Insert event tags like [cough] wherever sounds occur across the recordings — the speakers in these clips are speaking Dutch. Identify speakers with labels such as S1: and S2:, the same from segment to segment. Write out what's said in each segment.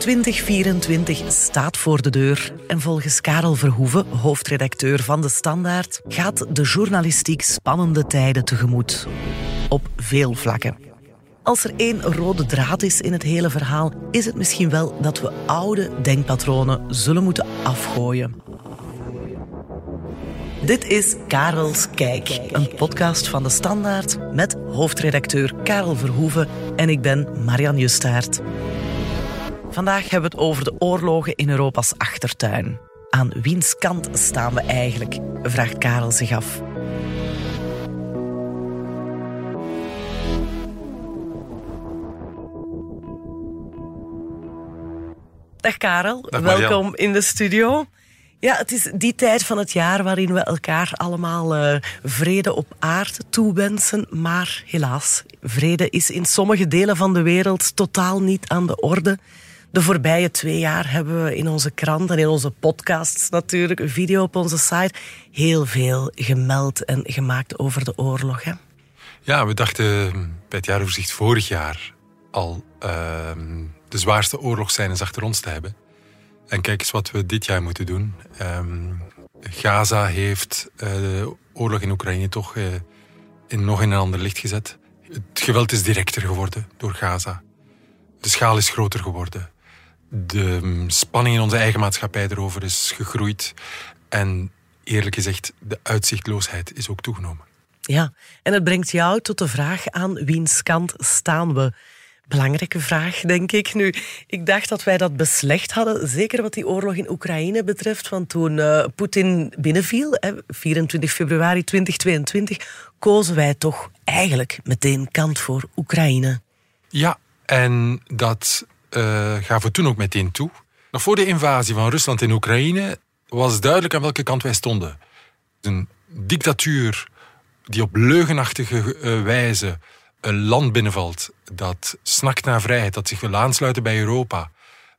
S1: 2024 staat voor de deur en volgens Karel Verhoeven, hoofdredacteur van De Standaard, gaat de journalistiek spannende tijden tegemoet. Op veel vlakken. Als er één rode draad is in het hele verhaal, is het misschien wel dat we oude denkpatronen zullen moeten afgooien. Dit is Karels Kijk, een podcast van De Standaard met hoofdredacteur Karel Verhoeven en ik ben Marian Justaert. Vandaag hebben we het over de oorlogen in Europa's achtertuin. Aan wiens kant staan we eigenlijk? vraagt Karel zich af. Dag Karel,
S2: Dag
S1: welkom in de studio. Ja, het is die tijd van het jaar waarin we elkaar allemaal eh, vrede op aarde toewensen. Maar helaas, vrede is in sommige delen van de wereld totaal niet aan de orde. De voorbije twee jaar hebben we in onze krant en in onze podcasts natuurlijk, een video op onze site, heel veel gemeld en gemaakt over de oorlog. Hè?
S2: Ja, we dachten bij het jaaroverzicht vorig jaar al ehm, de zwaarste oorlogsscènes achter ons te hebben. En kijk eens wat we dit jaar moeten doen. Ehm, Gaza heeft eh, de oorlog in Oekraïne toch eh, in nog in een ander licht gezet. Het geweld is directer geworden door Gaza. De schaal is groter geworden. De spanning in onze eigen maatschappij erover is gegroeid. En eerlijk gezegd, de uitzichtloosheid is ook toegenomen.
S1: Ja, en het brengt jou tot de vraag aan wiens kant staan we? Belangrijke vraag, denk ik. Nu, ik dacht dat wij dat beslecht hadden, zeker wat die oorlog in Oekraïne betreft. Want toen eh, Poetin binnenviel, hè, 24 februari 2022, kozen wij toch eigenlijk meteen kant voor Oekraïne.
S2: Ja, en dat eh, gaven we toen ook meteen toe. Nog voor de invasie van Rusland in Oekraïne was duidelijk aan welke kant wij stonden. Een dictatuur die op leugenachtige eh, wijze een land binnenvalt dat snakt naar vrijheid, dat zich wil aansluiten bij Europa.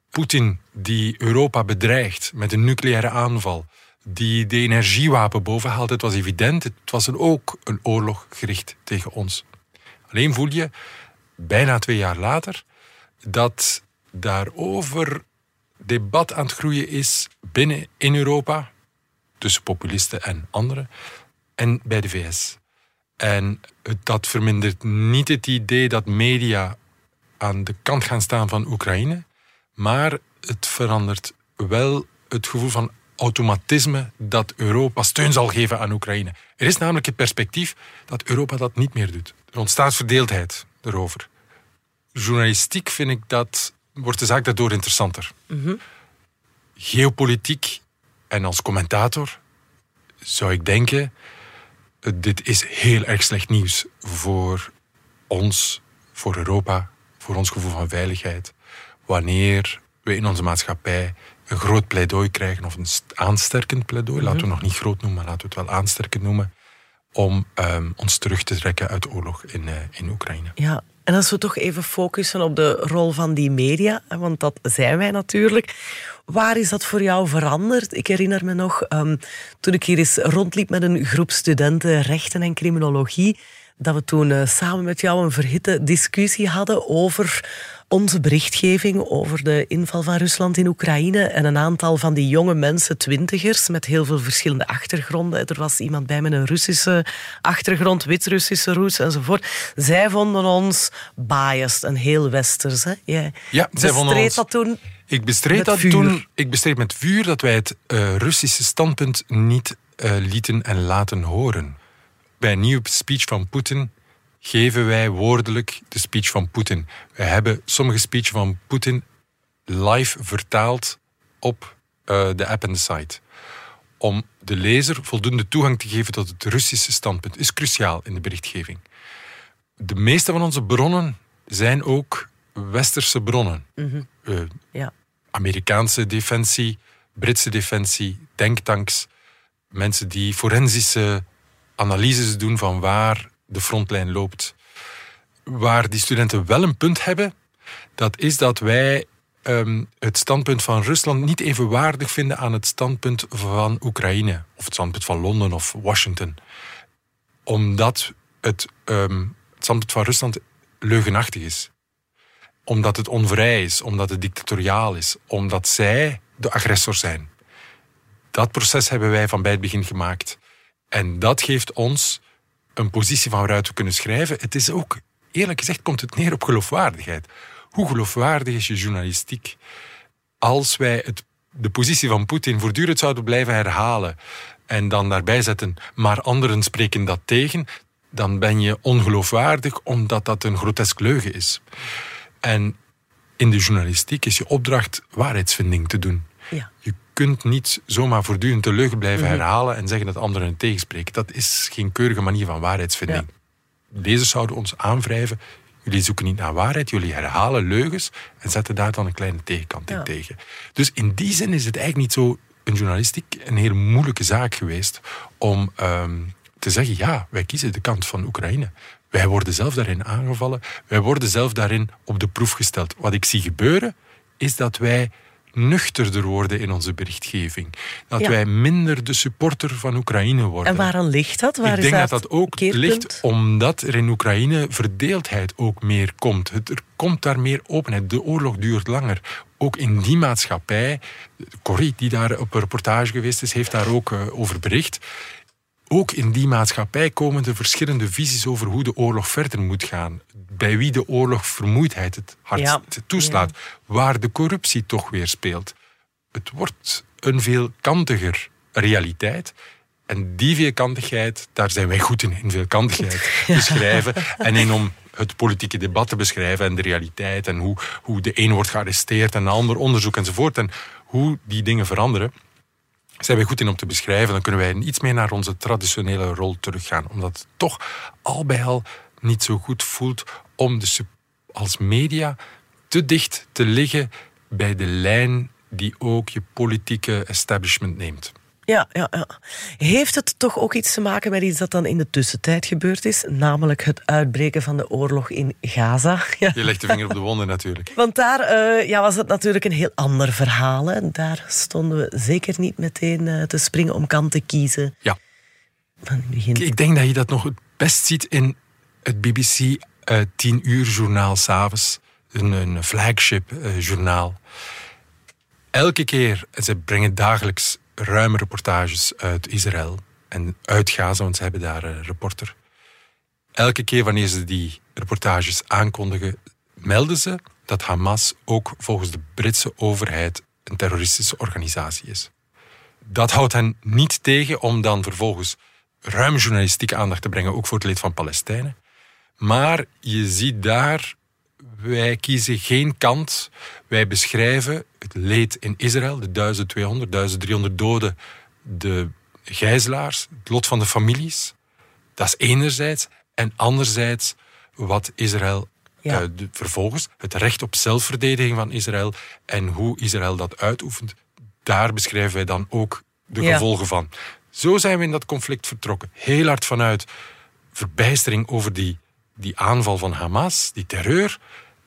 S2: Poetin die Europa bedreigt met een nucleaire aanval, die de energiewapen bovenhaalt. Het was evident, het was ook een oorlog gericht tegen ons. Alleen voel je, bijna twee jaar later, dat daarover debat aan het groeien is binnen in Europa, tussen populisten en anderen, en bij de VS. En dat vermindert niet het idee dat media aan de kant gaan staan van Oekraïne, maar het verandert wel het gevoel van automatisme dat Europa steun zal geven aan Oekraïne. Er is namelijk het perspectief dat Europa dat niet meer doet. Er ontstaat verdeeldheid erover. Journalistiek vind ik dat, wordt de zaak daardoor interessanter. Geopolitiek en als commentator zou ik denken, eh, dit is heel erg slecht nieuws voor ons, voor Europa, voor ons gevoel van veiligheid. Wanneer we in onze maatschappij een groot pleidooi krijgen, of een st- aansterkend pleidooi, laten we nog niet groot noemen, maar laten we het wel aansterkend noemen, om ehm, ons terug te trekken uit de oorlog in, eh, in Oekraïne.
S1: Ja, en als we toch even focussen op de rol van die media, want dat zijn wij natuurlijk. Waar is dat voor jou veranderd? Ik herinner me nog, ehm, toen ik hier eens rondliep met een groep studenten rechten en criminologie, dat we toen eh, samen met jou een verhitte discussie hadden over onze berichtgeving over de inval van Rusland in Oekraïne en een aantal van die jonge mensen, twintigers, met heel veel verschillende achtergronden. Er was iemand bij met een Russische achtergrond, Wit-Russische roots enzovoort. Zij vonden ons biased en heel westers. Hè? Jij
S2: Ja, zij vonden ons-
S1: dat toen.
S2: Ik bestreed
S1: Met
S2: dat
S1: vuur.
S2: toen. Ik bestreed met vuur dat wij het eh, Russische standpunt niet eh, lieten en laten horen. Bij een nieuwe speech van Poetin geven wij woordelijk de speech van Poetin. We hebben sommige speech van Poetin live vertaald op eh, de app en de site. Om de lezer voldoende toegang te geven tot het Russische standpunt is cruciaal in de berichtgeving. De meeste van onze bronnen zijn ook westerse bronnen. Eh,
S1: Ja.
S2: Amerikaanse defensie, Britse defensie, denktanks, mensen die forensische analyses doen van waar de frontlijn loopt. Waar die studenten wel een punt hebben, dat is dat wij ehm, het standpunt van Rusland niet evenwaardig vinden aan het standpunt van Oekraïne, of het standpunt van Londen of Washington. Omdat het, ehm, het standpunt van Rusland leugenachtig is. omdat het onvrij is, omdat het dictatoriaal is, omdat zij de agressor zijn. Dat proces hebben wij van bij het begin gemaakt. En dat geeft ons een positie van waaruit we kunnen schrijven. Het is ook, eerlijk gezegd, komt het neer op geloofwaardigheid. Hoe geloofwaardig is je journalistiek als wij het, de positie van Poetin voortdurend zouden blijven herhalen en dan daarbij zetten, maar anderen spreken dat tegen, dan ben je ongeloofwaardig omdat dat een grotesk leugen is. En in de journalistiek is je opdracht waarheidsvinding te doen.
S1: Ja.
S2: Je kunt niet zomaar voortdurend de leugen blijven herhalen en zeggen dat anderen het tegenspreken. Dat is geen keurige manier van waarheidsvinding. Lezers zouden ons aanwrijven. Jullie zoeken niet naar waarheid, jullie herhalen leugens en zetten daar dan een kleine tegenkant in tegen. Dus in die zin is het eigenlijk niet zo een journalistiek een heel moeilijke zaak geweest om ehm, te zeggen, ja, wij kiezen de kant van Oekraïne. Wij worden zelf daarin aangevallen, wij worden zelf daarin op de proef gesteld. Wat ik zie gebeuren, is dat wij nuchterder worden in onze berichtgeving. Dat
S1: Ja.
S2: wij minder de supporter van Oekraïne worden.
S1: En waaraan ligt dat? Waar
S2: Ik denk dat
S1: dat
S2: ook
S1: keerpunt?
S2: ligt omdat er in Oekraïne verdeeldheid ook meer komt. Het, er komt daar meer openheid. De oorlog duurt langer. Ook in die maatschappij, Corrie, die daar op een reportage geweest is, heeft daar ook eh, over bericht. Ook in die maatschappij komen er verschillende visies over hoe de oorlog verder moet gaan. Bij wie de oorlog vermoeidheid het hardst
S1: Ja.
S2: toeslaat. Waar de corruptie toch weer speelt. Het wordt een veelkantiger realiteit. En die veelkantigheid, daar zijn wij goed in, in veelkantigheid [laughs] beschrijven. En in om het politieke debat te beschrijven en de realiteit. En hoe, hoe de een wordt gearresteerd en de ander onderzoek enzovoort. En hoe die dingen veranderen zijn wij goed in om te beschrijven, dan kunnen wij iets meer naar onze traditionele rol teruggaan. Omdat het toch al bij al niet zo goed voelt om de, als media te dicht te liggen bij de lijn die ook je politieke establishment neemt.
S1: Ja, ja, ja. Heeft het toch ook iets te maken met iets dat dan in de tussentijd gebeurd is? Namelijk het uitbreken van de oorlog in Gaza. [laughs] Ja.
S2: Je legt de vinger op de wonden natuurlijk.
S1: Want daar eh, ja, was het natuurlijk een heel ander verhaal. Hè. Daar stonden we zeker niet meteen eh, te springen om kant te kiezen.
S2: Ja.
S1: Van in het begin.
S2: Ik denk dat je dat nog het best ziet in het BBC eh 10 uur journaal s'avonds. Een, een flagship journaal. Elke keer, en ze brengen dagelijks ruime reportages uit Israël en uit Gaza, want ze hebben daar een reporter. Elke keer wanneer ze die reportages aankondigen, melden ze dat Hamas ook volgens de Britse overheid een terroristische organisatie is. Dat houdt hen niet tegen om dan vervolgens ruim journalistieke aandacht te brengen, ook voor het leed van Palestijnen. Maar je ziet daar, wij kiezen geen kant. Wij beschrijven het leed in Israël, de 1200, 1300 doden, de gijzelaars, het lot van de families. Dat is enerzijds. En anderzijds wat Israël
S1: Ja.
S2: eh, de- vervolgens, het recht op zelfverdediging van Israël en hoe Israël dat uitoefent, daar beschrijven wij dan ook de
S1: Ja.
S2: gevolgen van. Zo zijn we in dat conflict vertrokken. Heel hard vanuit verbijstering over die, die aanval van Hamas, die terreur,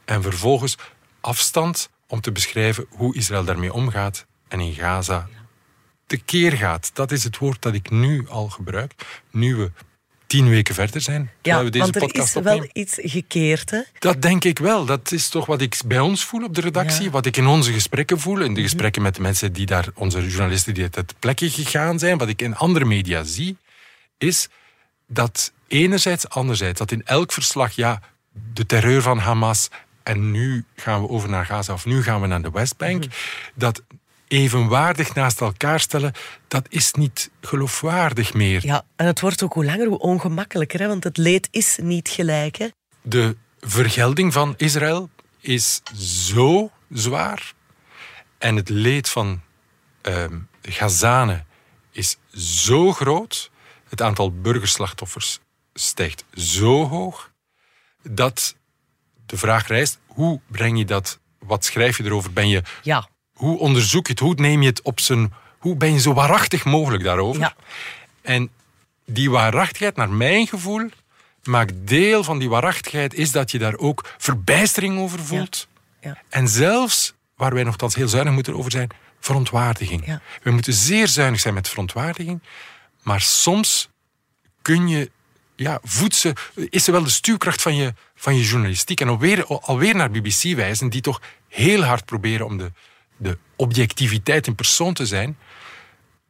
S2: en vervolgens afstand om te beschrijven hoe Israël daarmee omgaat en in Gaza tekeer gaat. Dat is het woord dat ik nu al gebruik, nu we tien weken verder zijn.
S1: Ja,
S2: we deze
S1: want er
S2: podcast
S1: is wel iets gekeerd. Hè?
S2: Dat denk ik wel. Dat is toch wat ik bij ons voel op de redactie.
S1: Ja.
S2: Wat ik in onze gesprekken voel. In de
S1: Mhm.
S2: gesprekken met de mensen die daar, onze journalisten die ter plekke gegaan zijn. Wat ik in andere media zie, is dat enerzijds, anderzijds, dat in elk verslag, ja, de terreur van Hamas en nu gaan we over naar Gaza of nu gaan we naar de Westbank,
S1: Mhm.
S2: dat evenwaardig naast elkaar stellen, dat is niet geloofwaardig meer.
S1: Ja, en het wordt ook hoe langer, hoe ongemakkelijker. Hè? Want het leed is niet gelijk. Hè?
S2: De vergelding van Israël is zo zwaar. En het leed van ehm Gazanen is zo groot. Het aantal burgerslachtoffers stijgt zo hoog. Dat de vraag rijst: hoe breng je dat? Wat schrijf je erover? Ben je,
S1: Ja,
S2: hoe onderzoek je het? Hoe neem je het op zijn. Hoe ben je zo waarachtig mogelijk daarover?
S1: Ja.
S2: En die waarachtigheid, naar mijn gevoel, maakt deel van die waarachtigheid, is dat je daar ook verbijstering over voelt.
S1: ja.
S2: En zelfs, waar wij nogthans heel zuinig moeten over zijn, verontwaardiging.
S1: Ja.
S2: We moeten zeer zuinig zijn met verontwaardiging, maar soms kun je ja, voedt ze, is ze wel de stuurkracht van je, van je journalistiek. En alweer, alweer naar BBC wijzen, die toch heel hard proberen om de, de objectiviteit in persoon te zijn.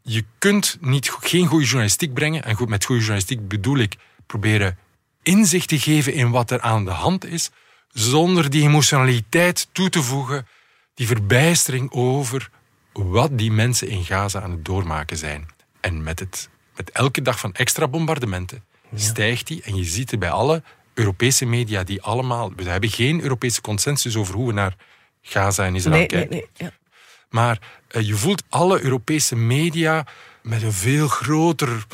S2: Je kunt niet, geen goede journalistiek brengen. En goed, met goede journalistiek bedoel ik proberen inzicht te geven in wat er aan de hand is, zonder die emotionaliteit toe te voegen, die verbijstering over wat die mensen in Gaza aan het doormaken zijn. En met, het, met elke dag van extra bombardementen stijgt die. En je ziet het bij alle Europese media die allemaal... We hebben geen Europese consensus over hoe we naar Gaza en Israël kijken. Nee, nee, ja. Maar uh, je voelt alle Europese media met een veel groter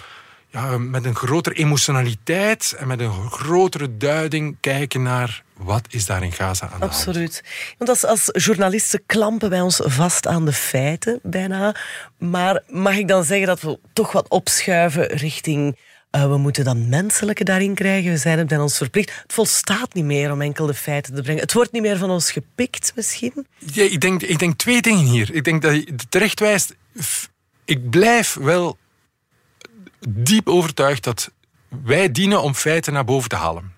S2: ja, met een grotere emotionaliteit en met een grotere duiding kijken naar wat is daar in Gaza aan de
S1: hand. Absoluut. Want als, als journalisten klampen wij ons vast aan de feiten bijna. Maar mag ik dan zeggen dat we toch wat opschuiven richting... Uh, we moeten dan menselijke daarin krijgen. We zijn het bij ons verplicht. Het volstaat niet meer om enkel de feiten te brengen. Het wordt niet meer van ons gepikt, misschien?
S2: Ja, ik, denk, ik denk twee dingen hier. Ik denk dat je terecht wijst. Ik blijf wel diep overtuigd dat wij dienen om feiten naar boven te halen.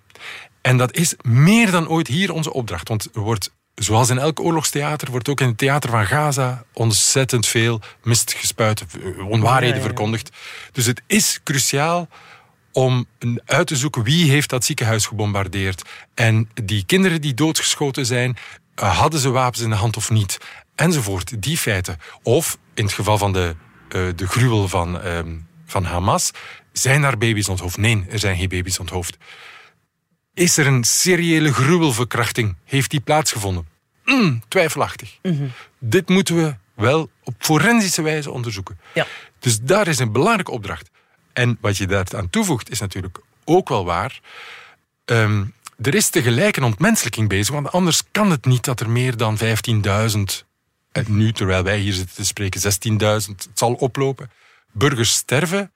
S2: En dat is meer dan ooit hier onze opdracht. Want er wordt, zoals in elk oorlogstheater, wordt ook in het theater van Gaza ontzettend veel mist gespuit, onwaarheden verkondigd. Dus het is cruciaal om uit te zoeken wie heeft dat ziekenhuis gebombardeerd. En die kinderen die doodgeschoten zijn, eh, hadden ze wapens in de hand of niet? Enzovoort, die feiten. Of in het geval van de, uh, de gruwel van ehm, van Hamas. Zijn er baby's onthoofd? Nee, er zijn geen baby's onthoofd. Is er een seriële gruwelverkrachting? Heeft die plaatsgevonden? Mm, twijfelachtig. Mhm. Dit moeten we wel op forensische wijze onderzoeken. Ja. Dus daar is een belangrijke opdracht. En wat je daar aan toevoegt is natuurlijk ook wel waar. Ehm, er is tegelijk een ontmenselijking bezig, want anders kan het niet dat er meer dan 15.000, en nu terwijl wij hier zitten te spreken 16.000, het zal oplopen, burgers sterven,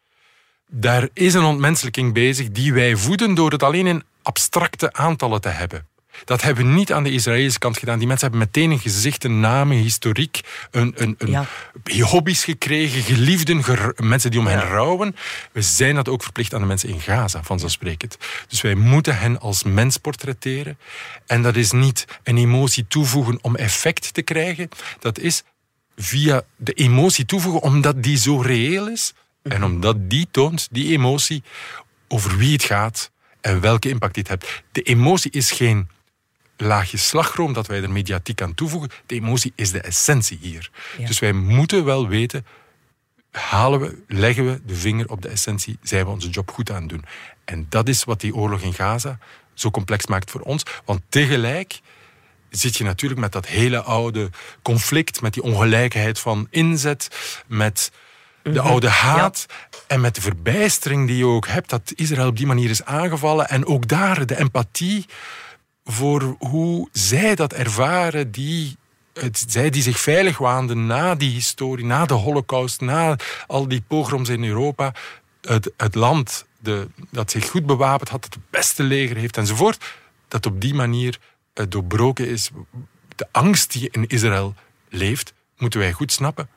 S2: daar is een ontmenselijking bezig die wij voeden door het alleen in abstracte aantallen te hebben. Dat hebben we niet aan de Israëlische kant gedaan. Die mensen hebben meteen een gezicht, een naam, een historiek, een, een, een hobby's gekregen, geliefden, mensen die om hen rouwen. We zijn dat ook verplicht aan de mensen in Gaza, vanzelfsprekend. Dus wij moeten hen als mens portretteren. En dat is niet een emotie toevoegen om effect te krijgen. Dat is via de emotie toevoegen, omdat die zo reëel is. En omdat die toont, die emotie, over wie het gaat en welke impact dit heeft. De emotie is geen laagje slagroom dat wij er mediatiek aan toevoegen. De emotie is de essentie hier. Dus wij moeten wel weten, halen we, leggen we de vinger op de essentie, zijn we onze job goed aan het doen. En dat is wat die oorlog in Gaza zo complex maakt voor ons. Want tegelijk zit je natuurlijk met dat hele oude conflict, met die ongelijkheid van inzet, met de mhm. oude haat en met de verbijstering die je ook hebt dat Israël op die manier is aangevallen. En ook daar de empathie voor hoe zij dat ervaren, die, het, zij die zich veilig waanden na die historie, na de holocaust, na al die pogroms in Europa. Het, het land de, dat zich goed bewapend had, het beste leger heeft enzovoort, dat op die manier uh, doorbroken is. De angst die in Israël leeft, moeten wij goed snappen.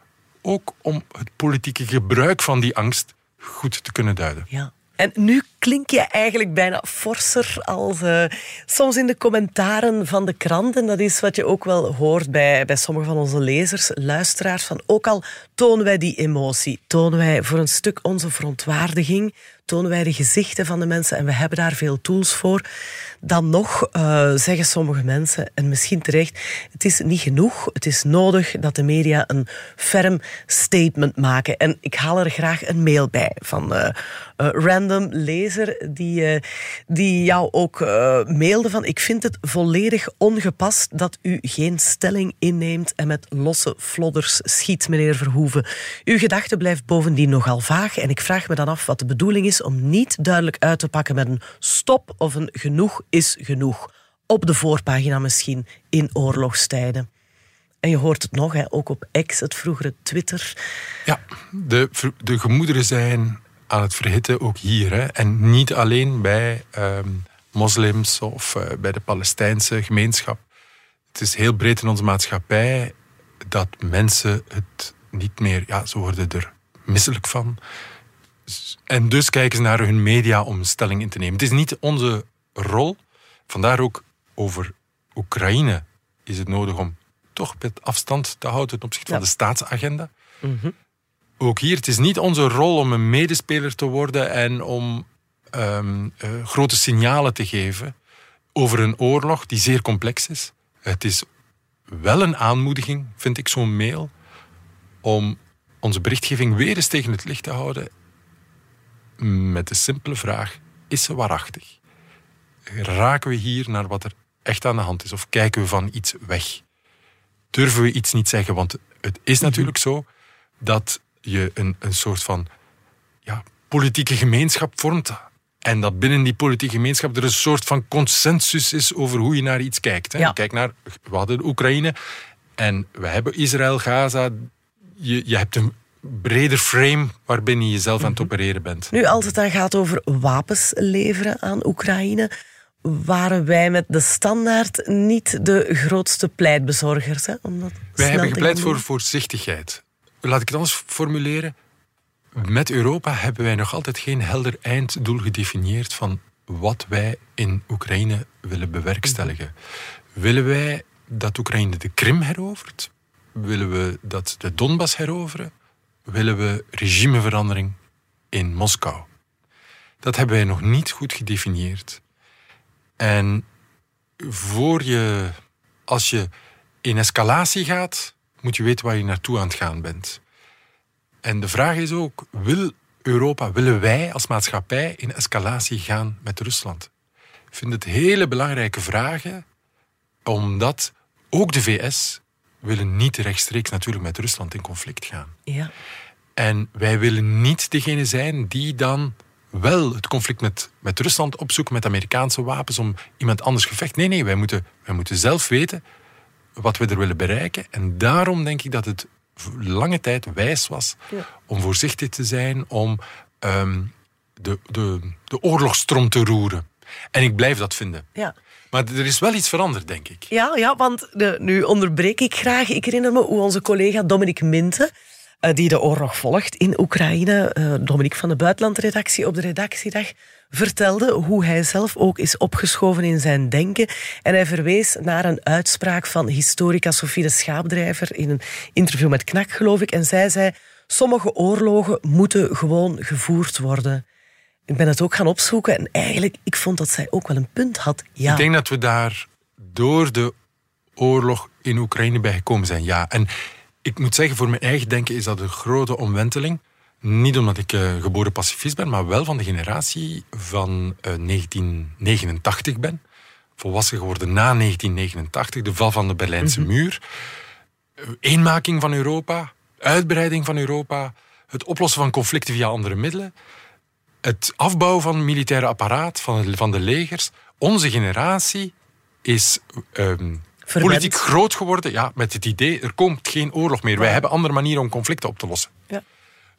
S2: Ook om het politieke gebruik van die angst goed te kunnen duiden.
S1: Ja. En nu klink je eigenlijk bijna forser als uh, soms in de commentaren van de krant. En dat is wat je ook wel hoort bij, bij sommige van onze lezers, luisteraars. Van ook al tonen wij die emotie, tonen wij voor een stuk onze verontwaardiging, tonen wij de gezichten van de mensen en we hebben daar veel tools voor. Dan nog uh, zeggen sommige mensen, en misschien terecht, het is niet genoeg. Het is nodig dat de media een ferm statement maken. En ik haal er graag een mail bij van uh, random lezer die, die jou ook mailde van ik vind het volledig ongepast dat u geen stelling inneemt en met losse flodders schiet, meneer Verhoeven. Uw gedachte blijft bovendien nogal vaag en ik vraag me dan af wat de bedoeling is om niet duidelijk uit te pakken met een stop of een genoeg is genoeg. Op de voorpagina misschien in oorlogstijden. En je hoort het nog, hè, ook op X, het vroegere Twitter.
S2: Ja, de, de gemoederen zijn aan het verhitten, ook hier. Hè. En niet alleen bij ehm, moslims of uh, bij de Palestijnse gemeenschap. Het is heel breed in onze maatschappij dat mensen het niet meer, ja, ze worden er misselijk van En dus kijken ze naar hun media om stelling in te nemen. Het is niet onze rol. Vandaar ook over Oekraïne is het nodig om toch met afstand te houden ten opzichte van de staatsagenda. Mhm. Ook hier, het is niet onze rol om een medespeler te worden en om um, uh, grote signalen te geven over een oorlog die zeer complex is. Het is wel een aanmoediging, vind ik, zo'n mail, om onze berichtgeving weer eens tegen het licht te houden met de simpele vraag, is ze waarachtig? Raken we hier naar wat er echt aan de hand is of kijken we van iets weg? Durven we iets niet zeggen? Want het is natuurlijk zo dat je een, een soort van ja, politieke gemeenschap vormt en dat binnen die politieke gemeenschap er een soort van consensus is over hoe je naar iets kijkt. Hè? Kijk naar, we hadden de Oekraïne en we hebben Israël, Gaza. Je, je hebt een breder frame waarbinnen je jezelf aan het mhm. opereren bent.
S1: Nu, als het dan gaat over wapens leveren aan Oekraïne, waren wij met de standaard niet de grootste pleitbezorgers. Hè?
S2: wij hebben gepleit voor voorzichtigheid. Laat ik het anders formuleren. Met Europa hebben wij nog altijd geen helder einddoel gedefinieerd van wat wij in Oekraïne willen bewerkstelligen. Willen wij dat Oekraïne de Krim herovert? Willen we dat de Donbass heroveren? Willen we regimeverandering in Moskou? Dat hebben wij nog niet goed gedefinieerd. En voor je, als je in escalatie gaat, moet je weten waar je naartoe aan het gaan bent. En de vraag is ook, wil Europa, willen wij als maatschappij in escalatie gaan met Rusland? Ik vind het hele belangrijke vragen, omdat ook de VS willen niet rechtstreeks natuurlijk met Rusland in conflict gaan.
S1: Ja.
S2: En wij willen niet degene zijn die dan wel het conflict met, met Rusland opzoeken met Amerikaanse wapens om iemand anders gevecht. Nee, nee, wij moeten, wij moeten zelf weten wat we er willen bereiken. En daarom denk ik dat het lange tijd wijs was om voorzichtig te zijn, om ehm, de, de, de oorlogstrom te roeren. En ik blijf dat vinden.
S1: Ja.
S2: Maar er is wel iets veranderd, denk ik.
S1: Ja, ja want de, nu onderbreek ik graag. Ik herinner me hoe onze collega Dominic Minte, die de oorlog volgt in Oekraïne, uh, Dominic van de Buitenlandredactie op de redactiedag, vertelde hoe hij zelf ook is opgeschoven in zijn denken. En hij verwees naar een uitspraak van historica Sofie de Schaapdrijver in een interview met Knak, geloof ik. En zij zei, sommige oorlogen moeten gewoon gevoerd worden. Ik ben het ook gaan opzoeken en eigenlijk, ik vond dat zij ook wel een punt had. Ja.
S2: Ik denk dat we daar door de oorlog in Oekraïne bij gekomen zijn, ja. En ik moet zeggen, voor mijn eigen denken is dat een grote omwenteling. Niet omdat ik uh, geboren pacifist ben, maar wel van de generatie van 1989 eh, ben. Volwassen geworden na 1989, de val van de Berlijnse mhm. muur. Eh, eenmaking van Europa, uitbreiding van Europa, het oplossen van conflicten via andere middelen, het afbouwen van het militaire apparaat, van, van de legers. Onze generatie is politiek groot geworden ja, met het idee, er komt geen oorlog meer. Wij hebben andere manieren om conflicten op te lossen.
S1: Ja.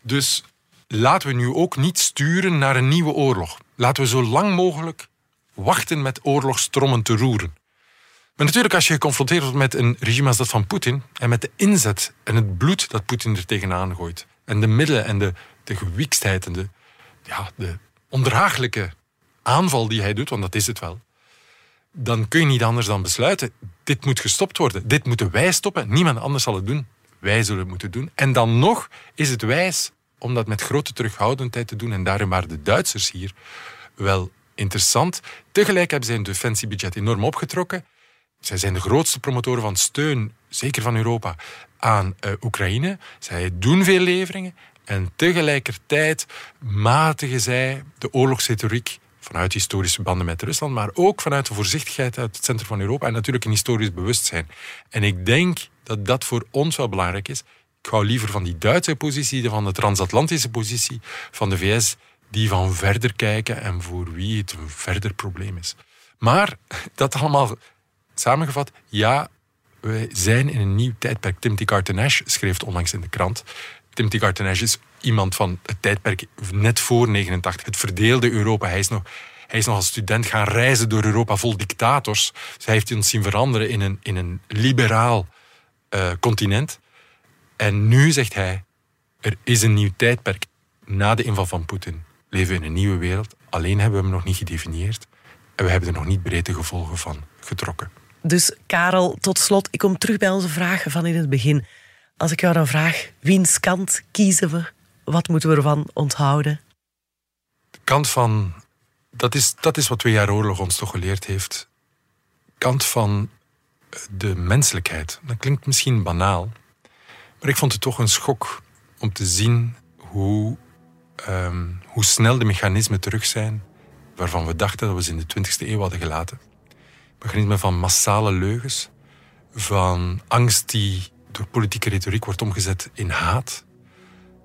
S2: Dus laten we nu ook niet sturen naar een nieuwe oorlog. Laten we zo lang mogelijk wachten met oorlogstrommen te roeren. Maar natuurlijk, als je geconfronteerd wordt met een regime als dat van Poetin en met de inzet en het bloed dat Poetin er tegenaan gooit, en de middelen en de, de gewikstheid en de, ja, de ondraaglijke aanval die hij doet, want dat is het wel, dan kun je niet anders dan besluiten: dit moet gestopt worden. Dit moeten wij stoppen. Niemand anders zal het doen. Wij zullen het moeten doen. En dan nog is het wijs om dat met grote terughoudendheid te doen. En daarom waren de Duitsers hier wel interessant. Tegelijk hebben zij hun defensiebudget enorm opgetrokken. Zij zijn de grootste promotoren van steun, zeker van Europa, aan uh, Oekraïne. Zij doen veel leveringen. En tegelijkertijd matigen zij de oorlogsretoriek vanuit historische banden met Rusland, maar ook vanuit de voorzichtigheid uit het centrum van Europa en natuurlijk een historisch bewustzijn. En ik denk dat dat voor ons wel belangrijk is. Ik hou liever van die Duitse positie, van de transatlantische positie van de VS, die van verder kijken en voor wie het een verder probleem is. Maar [laughs] dat allemaal samengevat, ja, wij zijn in een nieuw tijdperk. Timothy Carter Nash schreef onlangs in de krant. Timothy Carter Nash is iemand van het tijdperk net voor 89, het verdeelde Europa. Hij is nog, hij is nog als student gaan reizen door Europa vol dictators. Dus hij heeft ons zien veranderen in een, in een liberaal uh, continent. En nu zegt hij, er is een nieuw tijdperk. na de inval van Poetin leven we in een nieuwe wereld. Alleen hebben we hem nog niet gedefinieerd. En we hebben er nog niet breed de gevolgen van getrokken.
S1: Dus Karel, tot slot, ik kom terug bij onze vragen van in het begin. Als ik jou dan vraag, wiens kant kiezen we? Wat moeten we ervan onthouden?
S2: De kant van... Dat is, dat is wat twee jaar oorlog ons toch geleerd heeft. Kant van de menselijkheid. Dat klinkt misschien banaal. Maar ik vond het toch een schok om te zien hoe, ehm, hoe snel de mechanismen terug zijn waarvan we dachten dat we ze in de 20e eeuw hadden gelaten. Mechanismen van massale leugens, van angst die door politieke retoriek wordt omgezet in haat,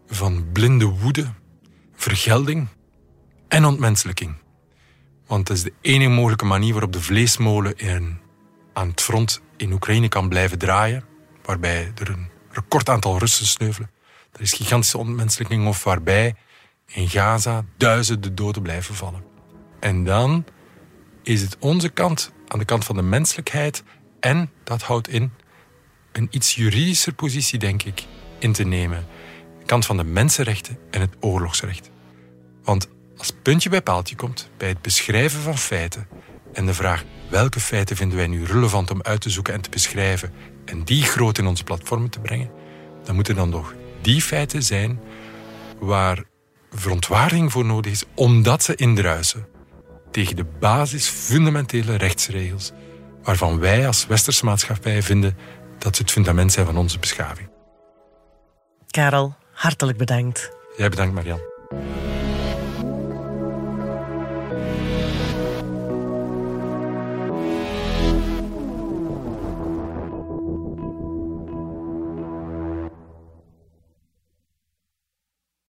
S2: van blinde woede, vergelding en ontmenselijking. Want het is de enige mogelijke manier waarop de vleesmolen in, aan het front in Oekraïne kan blijven draaien, waarbij er een record aantal Russen sneuvelen. Er is gigantische ontmenselijking of waarbij in Gaza duizenden doden blijven vallen. En dan is het onze kant, aan de kant van de menselijkheid, en dat houdt in een iets juridischer positie, denk ik, in te nemen. Kant van de mensenrechten en het oorlogsrecht. Want als puntje bij paaltje komt bij het beschrijven van feiten en de vraag welke feiten vinden wij nu relevant om uit te zoeken en te beschrijven en die groot in onze platformen te brengen, dan moeten dan toch die feiten zijn waar verontwaardiging voor nodig is, omdat ze indruisen tegen de basis fundamentele rechtsregels waarvan wij als westerse maatschappij vinden dat ze het fundament zijn van onze beschaving.
S1: Karel, hartelijk bedankt.
S2: Jij bedankt, Marianne.